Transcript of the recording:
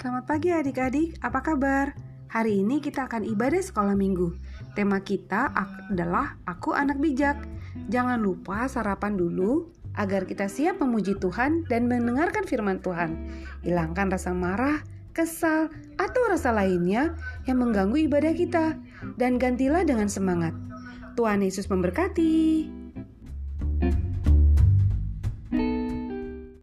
Selamat pagi adik-adik, apa kabar? Hari ini kita akan ibadah sekolah minggu. Tema kita adalah Aku Anak Bijak. Jangan lupa sarapan dulu agar kita siap memuji Tuhan dan mendengarkan firman Tuhan. Hilangkan rasa marah, kesal, atau rasa lainnya yang mengganggu ibadah kita dan gantilah dengan semangat. Tuhan Yesus memberkati.